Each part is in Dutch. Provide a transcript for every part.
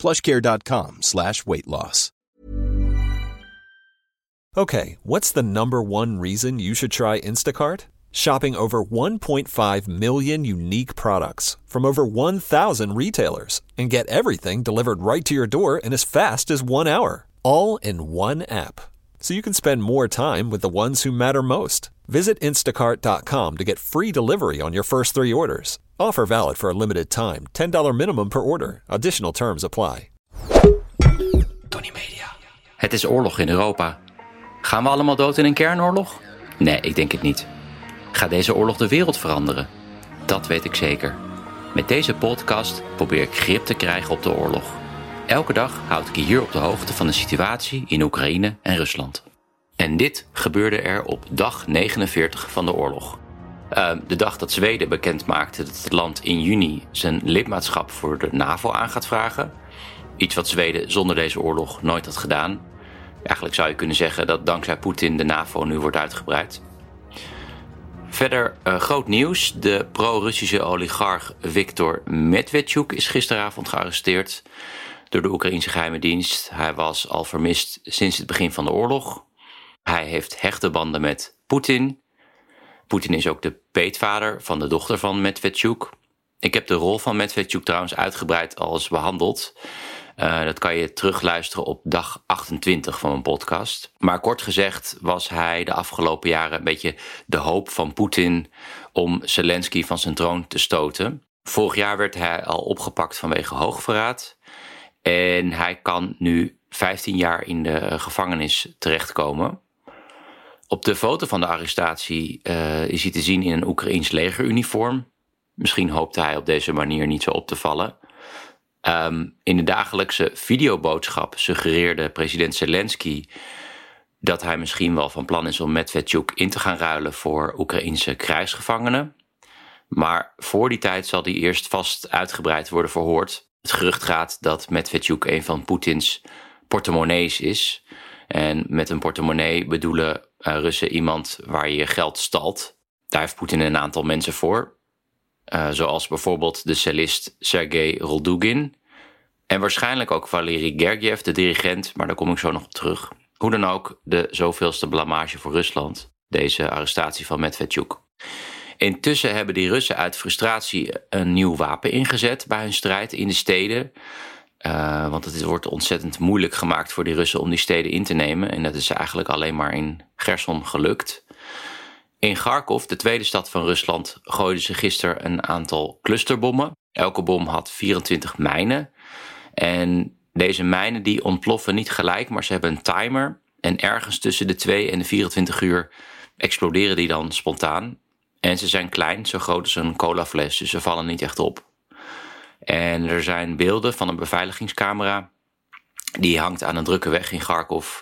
plushcare.com slash weight loss. Okay, what's the number one reason you should try Instacart? Shopping over 1.5 million unique products from over 1,000 retailers and get everything delivered right to your door in as fast as one hour, all in one app. So you can spend more time with the ones who matter most. Visit instacart.com to get free delivery on your first three orders. Offer valid for a limited time. $10 minimum per order. Additional terms apply. Tony Media. Het is oorlog in Europa. Gaan we allemaal dood in een kernoorlog? Nee, ik denk het niet. Gaat deze oorlog de wereld veranderen? Dat weet ik zeker. Met deze podcast probeer ik grip te krijgen op de oorlog. Elke dag houd ik je hier op de hoogte van de situatie in Oekraïne en Rusland. En dit gebeurde er op dag 49 van de oorlog. Uh, de dag dat Zweden bekend maakte dat het land in juni zijn lidmaatschap voor de NAVO aan gaat vragen. Iets wat Zweden zonder deze oorlog nooit had gedaan. Eigenlijk zou je kunnen zeggen dat dankzij Poetin de NAVO nu wordt uitgebreid. Verder uh, groot nieuws. De pro-Russische oligarch Viktor Medvedchuk is gisteravond gearresteerd door de Oekraïnse geheime dienst. Hij was al vermist sinds het begin van de oorlog. Hij heeft hechte banden met Poetin. Poetin is ook de peetvader van de dochter van Medvedchuk. Ik heb de rol van Medvedchuk trouwens uitgebreid als behandeld. Uh, dat kan je terugluisteren op dag 28 van mijn podcast. Maar kort gezegd was hij de afgelopen jaren een beetje de hoop van Poetin om Zelensky van zijn troon te stoten. Vorig jaar werd hij al opgepakt vanwege hoogverraad. En hij kan nu 15 jaar in de gevangenis terechtkomen. Op de foto van de arrestatie uh, is hij te zien in een Oekraïns legeruniform. Misschien hoopte hij op deze manier niet zo op te vallen. Um, in de dagelijkse videoboodschap suggereerde president Zelensky dat hij misschien wel van plan is om Medvedchuk in te gaan ruilen voor Oekraïnse krijgsgevangenen. Maar voor die tijd zal hij eerst vast uitgebreid worden verhoord. Het gerucht gaat dat Medvedchuk een van Poetins portemonnees is. En met een portemonnee bedoelen uh, Russen iemand waar je geld stalt. Daar heeft Poetin een aantal mensen voor. Uh, zoals bijvoorbeeld de cellist Sergei Roldugin. En waarschijnlijk ook Valery Gergiev, de dirigent, maar daar kom ik zo nog op terug. Hoe dan ook, de zoveelste blamage voor Rusland. Deze arrestatie van Medvedchuk. Intussen hebben die Russen uit frustratie een nieuw wapen ingezet bij hun strijd in de steden. Uh, want het wordt ontzettend moeilijk gemaakt voor die Russen om die steden in te nemen. En dat is eigenlijk alleen maar in Gerson gelukt. In Kharkov, de tweede stad van Rusland, gooiden ze gisteren een aantal clusterbommen. Elke bom had 24 mijnen. En deze mijnen die ontploffen niet gelijk, maar ze hebben een timer. En ergens tussen de 2 en de 24 uur exploderen die dan spontaan. En ze zijn klein, zo groot als een colafles, dus ze vallen niet echt op. En er zijn beelden van een beveiligingscamera. Die hangt aan een drukke weg in Kharkov.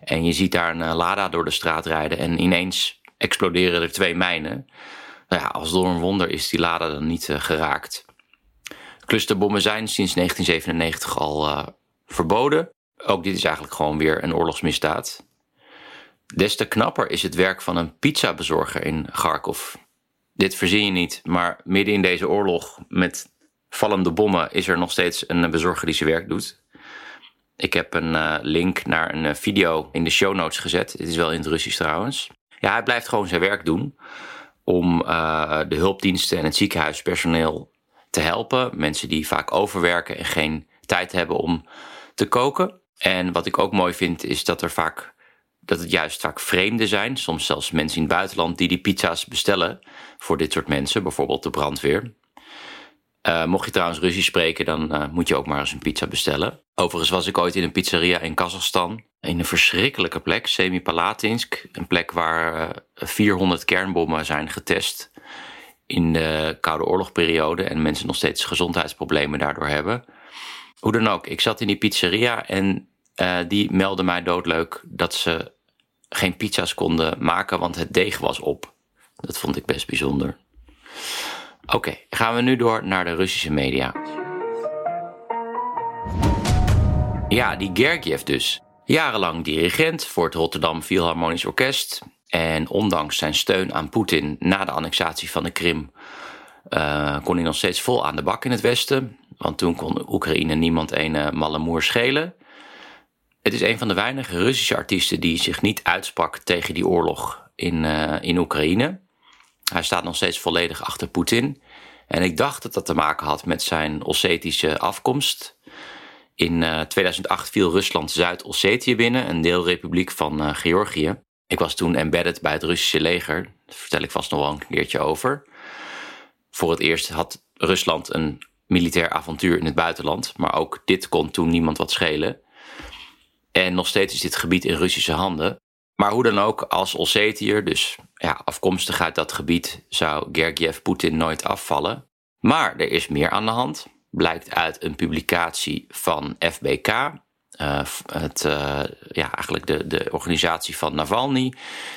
En je ziet daar een eh, Lada door de straat rijden. En ineens exploderen er twee mijnen. Nou ja, als door een wonder is die Lada dan niet uh, geraakt. Clusterbommen zijn sinds 1997 al uh, verboden. Ook dit is eigenlijk gewoon weer een oorlogsmisdaad. Des te knapper is het werk van een pizzabezorger in Kharkov. Dit verzin je niet, maar midden in deze oorlog met vallende bommen is er nog steeds een bezorger die zijn werk doet. Ik heb een uh, link naar een video in de show notes gezet. Het is wel in het Russisch trouwens. Ja, hij blijft gewoon zijn werk doen om uh, de hulpdiensten en het ziekenhuispersoneel te helpen. Mensen die vaak overwerken en geen tijd hebben om te koken. En wat ik ook mooi vind is dat er vaak dat het juist vaak vreemden zijn, soms zelfs mensen in het buitenland die die pizza's bestellen voor dit soort mensen, bijvoorbeeld de brandweer. Uh, mocht je trouwens Russisch spreken, dan uh, moet je ook maar eens een pizza bestellen. Overigens was ik ooit in een pizzeria in Kazachstan. In een verschrikkelijke plek, Semipalatinsk. Een plek waar uh, eh, 400 kernbommen zijn getest in de Koude Oorlogperiode. En mensen nog steeds gezondheidsproblemen daardoor hebben. Hoe dan ook, ik zat in die pizzeria en die meldde mij doodleuk dat ze geen pizza's konden maken, want het deeg was op. Dat vond ik best bijzonder. Oké, gaan we nu door naar de Russische media. Ja, die Gergiev dus. Jarenlang dirigent voor het Rotterdam Philharmonisch Orkest. En ondanks zijn steun aan Poetin na de annexatie van de Krim... Uh, kon hij nog steeds vol aan de bak in het Westen. Want toen kon Oekraïne niemand een uh, malle moer schelen. Het is een van de weinige Russische artiesten die zich niet uitsprak tegen die oorlog in, uh, in Oekraïne. Hij staat nog steeds volledig achter Poetin. En ik dacht dat dat te maken had met zijn Ossetische afkomst. In uh, 2008 viel Rusland Zuid-Ossetië binnen, een deelrepubliek van uh, Georgië. Ik was toen embedded bij het Russische leger. Daar vertel ik vast nog wel een keertje over. Voor het eerst had Rusland een militair avontuur in het buitenland. Maar ook dit kon toen niemand wat schelen. En nog steeds is dit gebied in Russische handen. Maar hoe dan ook, als Ossetiër, dus ja, afkomstig uit dat gebied, zou Gergiev Poetin nooit afvallen. Maar er is meer aan de hand. Blijkt uit een publicatie van FBK, uh, het, uh, ja, eigenlijk de, de organisatie van Navalny,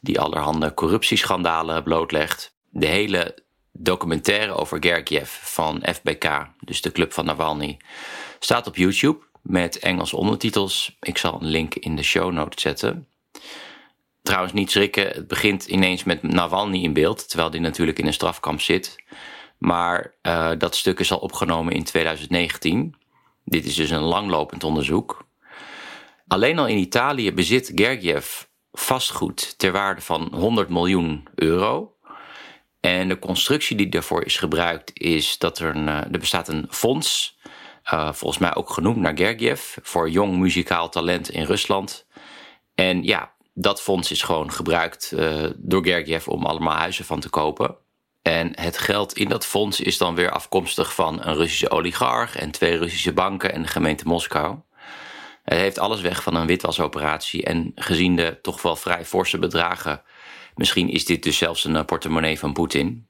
die allerhande corruptieschandalen blootlegt. De hele documentaire over Gergiev van FBK, dus de club van Navalny, staat op YouTube met Engelse ondertitels. Ik zal een link in de show notes zetten. Trouwens, niet schrikken, het begint ineens met Navalny in beeld, terwijl die natuurlijk in een strafkamp zit. Maar uh, dat stuk is al opgenomen in 2019. Dit is dus een langlopend onderzoek. Alleen al in Italië bezit Gergiev vastgoed ter waarde van 100 miljoen euro. En de constructie die daarvoor is gebruikt is dat er, een, er bestaat een fonds, uh, volgens mij ook genoemd naar Gergiev, voor jong muzikaal talent in Rusland. En ja, dat fonds is gewoon gebruikt uh, door Gergiev om allemaal huizen van te kopen. En het geld in dat fonds is dan weer afkomstig van een Russische oligarch en twee Russische banken en de gemeente Moskou. Het heeft alles weg van een witwasoperatie en gezien de toch wel vrij forse bedragen, misschien is dit dus zelfs een portemonnee van Poetin.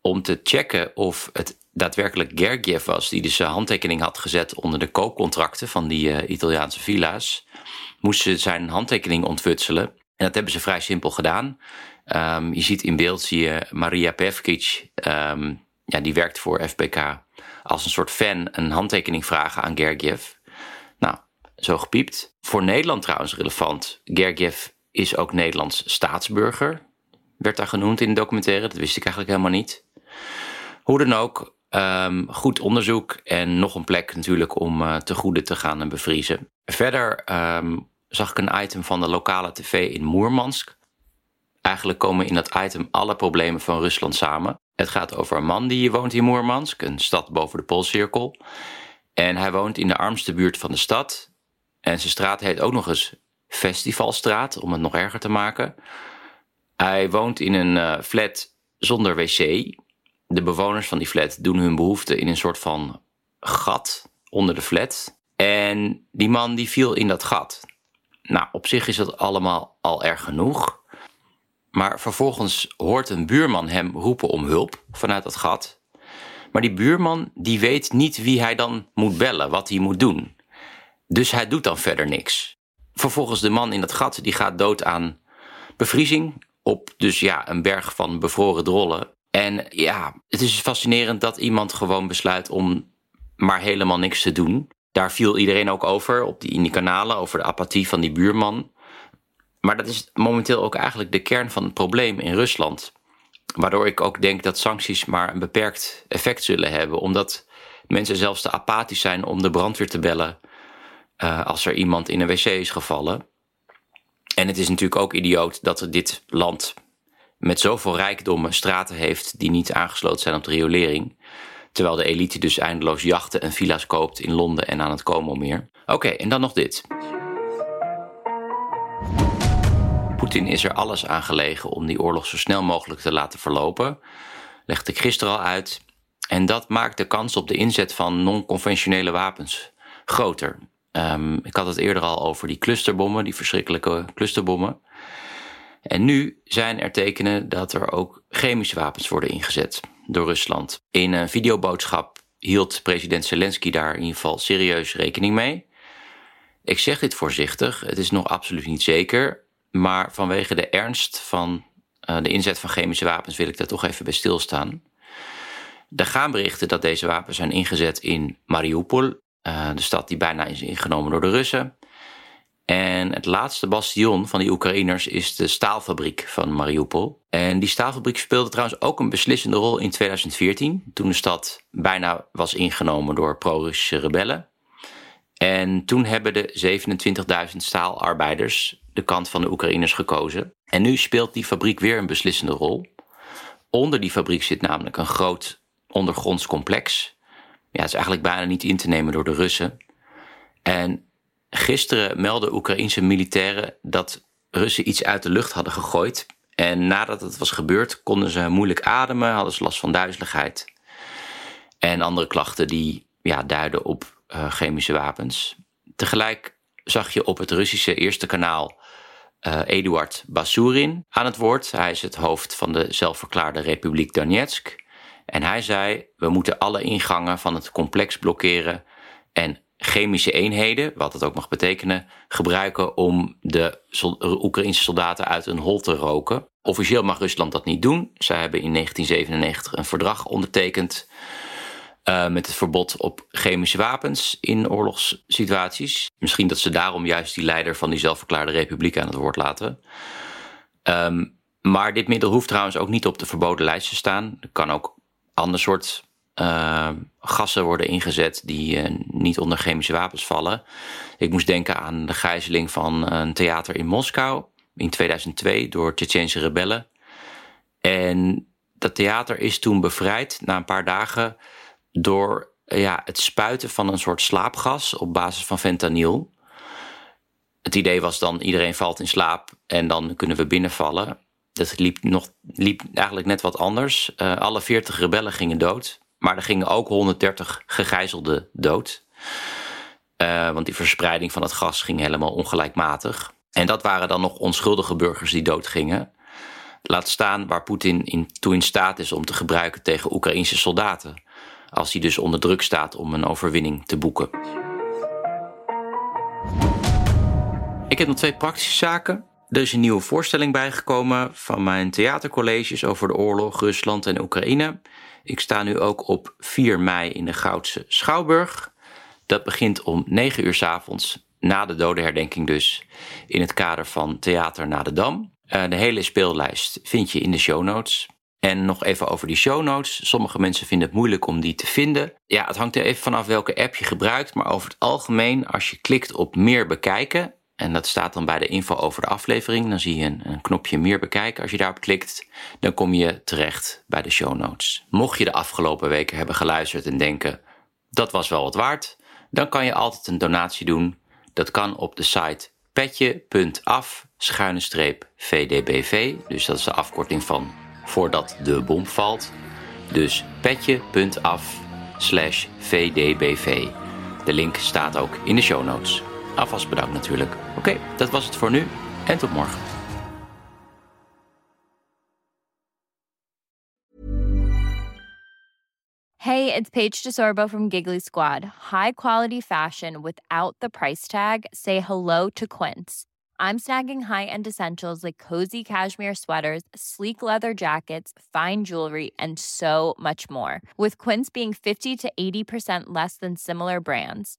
Om te checken of het daadwerkelijk Gergiev was die dus zijn handtekening had gezet onder de koopcontracten van die uh, Italiaanse villa's, moesten ze zijn handtekening ontfutselen. En dat hebben ze vrij simpel gedaan. Um, je ziet in beeld zie je Maria Pevkic, um, ja, die werkt voor FBK, als een soort fan een handtekening vragen aan Gergiev. Nou, zo gepiept. Voor Nederland trouwens relevant. Gergiev is ook Nederlands staatsburger. Werd daar genoemd in de documentaire. Dat wist ik eigenlijk helemaal niet. Hoe dan ook, um, goed onderzoek en nog een plek natuurlijk om uh, te goede te gaan bevriezen. Verder zag ik een item van de lokale tv in Moermansk. Eigenlijk komen in dat item alle problemen van Rusland samen. Het gaat over een man die woont in Moermansk, een stad boven de Poolcirkel. En hij woont in de armste buurt van de stad. En zijn straat heet ook nog eens Festivalstraat, om het nog erger te maken. Hij woont in een uh, flat zonder wc. De bewoners van die flat doen hun behoeften in een soort van gat onder de flat. En die man die viel in dat gat. Nou, op zich is dat allemaal al erg genoeg. Maar vervolgens hoort een buurman hem roepen om hulp vanuit dat gat. Maar die buurman die weet niet wie hij dan moet bellen, wat hij moet doen. Dus hij doet dan verder niks. Vervolgens de man in dat gat die gaat dood aan bevriezing op dus ja, een berg van bevroren drollen. En ja, het is fascinerend dat iemand gewoon besluit om maar helemaal niks te doen. Daar viel iedereen ook over op die, in die kanalen over de apathie van die buurman. Maar dat is momenteel ook eigenlijk de kern van het probleem in Rusland. Waardoor ik ook denk dat sancties maar een beperkt effect zullen hebben. Omdat mensen zelfs te apathisch zijn om de brandweer te bellen uh, als er iemand in een wc is gevallen. En het is natuurlijk ook idioot dat dit land met zoveel rijkdommen straten heeft die niet aangesloten zijn op de riolering. Terwijl de elite dus eindeloos jachten en villa's koopt in Londen en aan het Como meer. Oké, en dan nog dit. Poetin is er alles aan gelegen om die oorlog zo snel mogelijk te laten verlopen. Legde ik gisteren al uit. En dat maakt de kans op de inzet van non-conventionele wapens groter. Um, ik had het eerder al over die clusterbommen, die verschrikkelijke clusterbommen. En nu zijn er tekenen dat er ook chemische wapens worden ingezet door Rusland. In een videoboodschap hield president Zelensky daar in ieder geval serieus rekening mee. Ik zeg dit voorzichtig, het is nog absoluut niet zeker. Maar vanwege de ernst van uh, de inzet van chemische wapens wil ik daar toch even bij stilstaan. Er gaan berichten dat deze wapens zijn ingezet in Mariupol, uh, de stad die bijna is ingenomen door de Russen. En het laatste bastion van die Oekraïners is de staalfabriek van Mariupol. En die staalfabriek speelde trouwens ook een beslissende rol in 2014, toen de stad bijna was ingenomen door pro-Russische rebellen. En toen hebben de 27.000 staalarbeiders de kant van de Oekraïners gekozen. En nu speelt die fabriek weer een beslissende rol. Onder die fabriek zit namelijk een groot ondergronds complex. Ja, het is eigenlijk bijna niet in te nemen door de Russen. En gisteren meldden Oekraïense militairen dat Russen iets uit de lucht hadden gegooid. En nadat het was gebeurd, konden ze moeilijk ademen, hadden ze last van duizeligheid. En andere klachten die ja, duiden op uh, chemische wapens. Tegelijk zag je op het Russische eerste kanaal uh, Eduard Basurin aan het woord. Hij is het hoofd van de zelfverklaarde Republiek Donetsk. En hij zei: We moeten alle ingangen van het complex blokkeren en chemische eenheden, wat het ook mag betekenen, gebruiken om de Oekraïnse soldaten uit een hol te roken. Officieel mag Rusland dat niet doen. Zij hebben in 1997 een verdrag ondertekend uh, met het verbod op chemische wapens in oorlogssituaties. Misschien dat ze daarom juist die leider van die zelfverklaarde republiek aan het woord laten. Um, maar dit middel hoeft trouwens ook niet op de verboden lijst te staan. Er kan ook ander soort uh, gassen worden ingezet die uh, niet onder chemische wapens vallen. Ik moest denken aan de gijzeling van een theater in Moskou in 2002 door Tsjetsjense rebellen. En dat theater is toen bevrijd na een paar dagen door ja, het spuiten van een soort slaapgas op basis van fentanyl. Het idee was dan iedereen valt in slaap en dan kunnen we binnenvallen. Dat liep, nog, liep eigenlijk net wat anders. Uh, alle 40 rebellen gingen dood, maar er gingen ook 130 gegijzelden dood. Uh, want die verspreiding van het gas ging helemaal ongelijkmatig. En dat waren dan nog onschuldige burgers die doodgingen. Laat staan waar Poetin in, toe in staat is om te gebruiken tegen Oekraïnse soldaten als hij dus onder druk staat om een overwinning te boeken. Ik heb nog twee praktische zaken. Er is een nieuwe voorstelling bijgekomen van mijn theatercolleges over de oorlog, Rusland en Oekraïne. Ik sta nu ook op 4 mei in de Goudse Schouwburg. Dat begint om 9 uur s avonds, na de dodenherdenking dus, in het kader van Theater na de Dam. Uh, de hele speellijst vind je in de show notes. En nog even over die show notes. Sommige mensen vinden het moeilijk om die te vinden. Ja, het hangt er even vanaf welke app je gebruikt. Maar over het algemeen, als je klikt op meer bekijken. En dat staat dan bij de info over de aflevering. Dan zie je een, knopje meer bekijken. Als je daarop klikt, dan kom je terecht bij de show notes. Mocht je de afgelopen weken hebben geluisterd en denken: dat was wel wat waard. Dan kan je altijd een donatie doen. Dat kan op de site petje.af VDBV. Dus dat is de afkorting van voordat de bom valt. Dus petje.af vdbv. De link staat ook in de show notes. Alvast bedankt natuurlijk. Oké, okay, dat was het voor nu en tot morgen. Hey, it's Paige DeSorbo from Giggly Squad. High quality fashion without the price tag. Say hello to Quince. I'm snagging high-end essentials like cozy cashmere sweaters, sleek leather jackets, fine jewelry, and so much more. With Quince being 50 to 80% less than similar brands.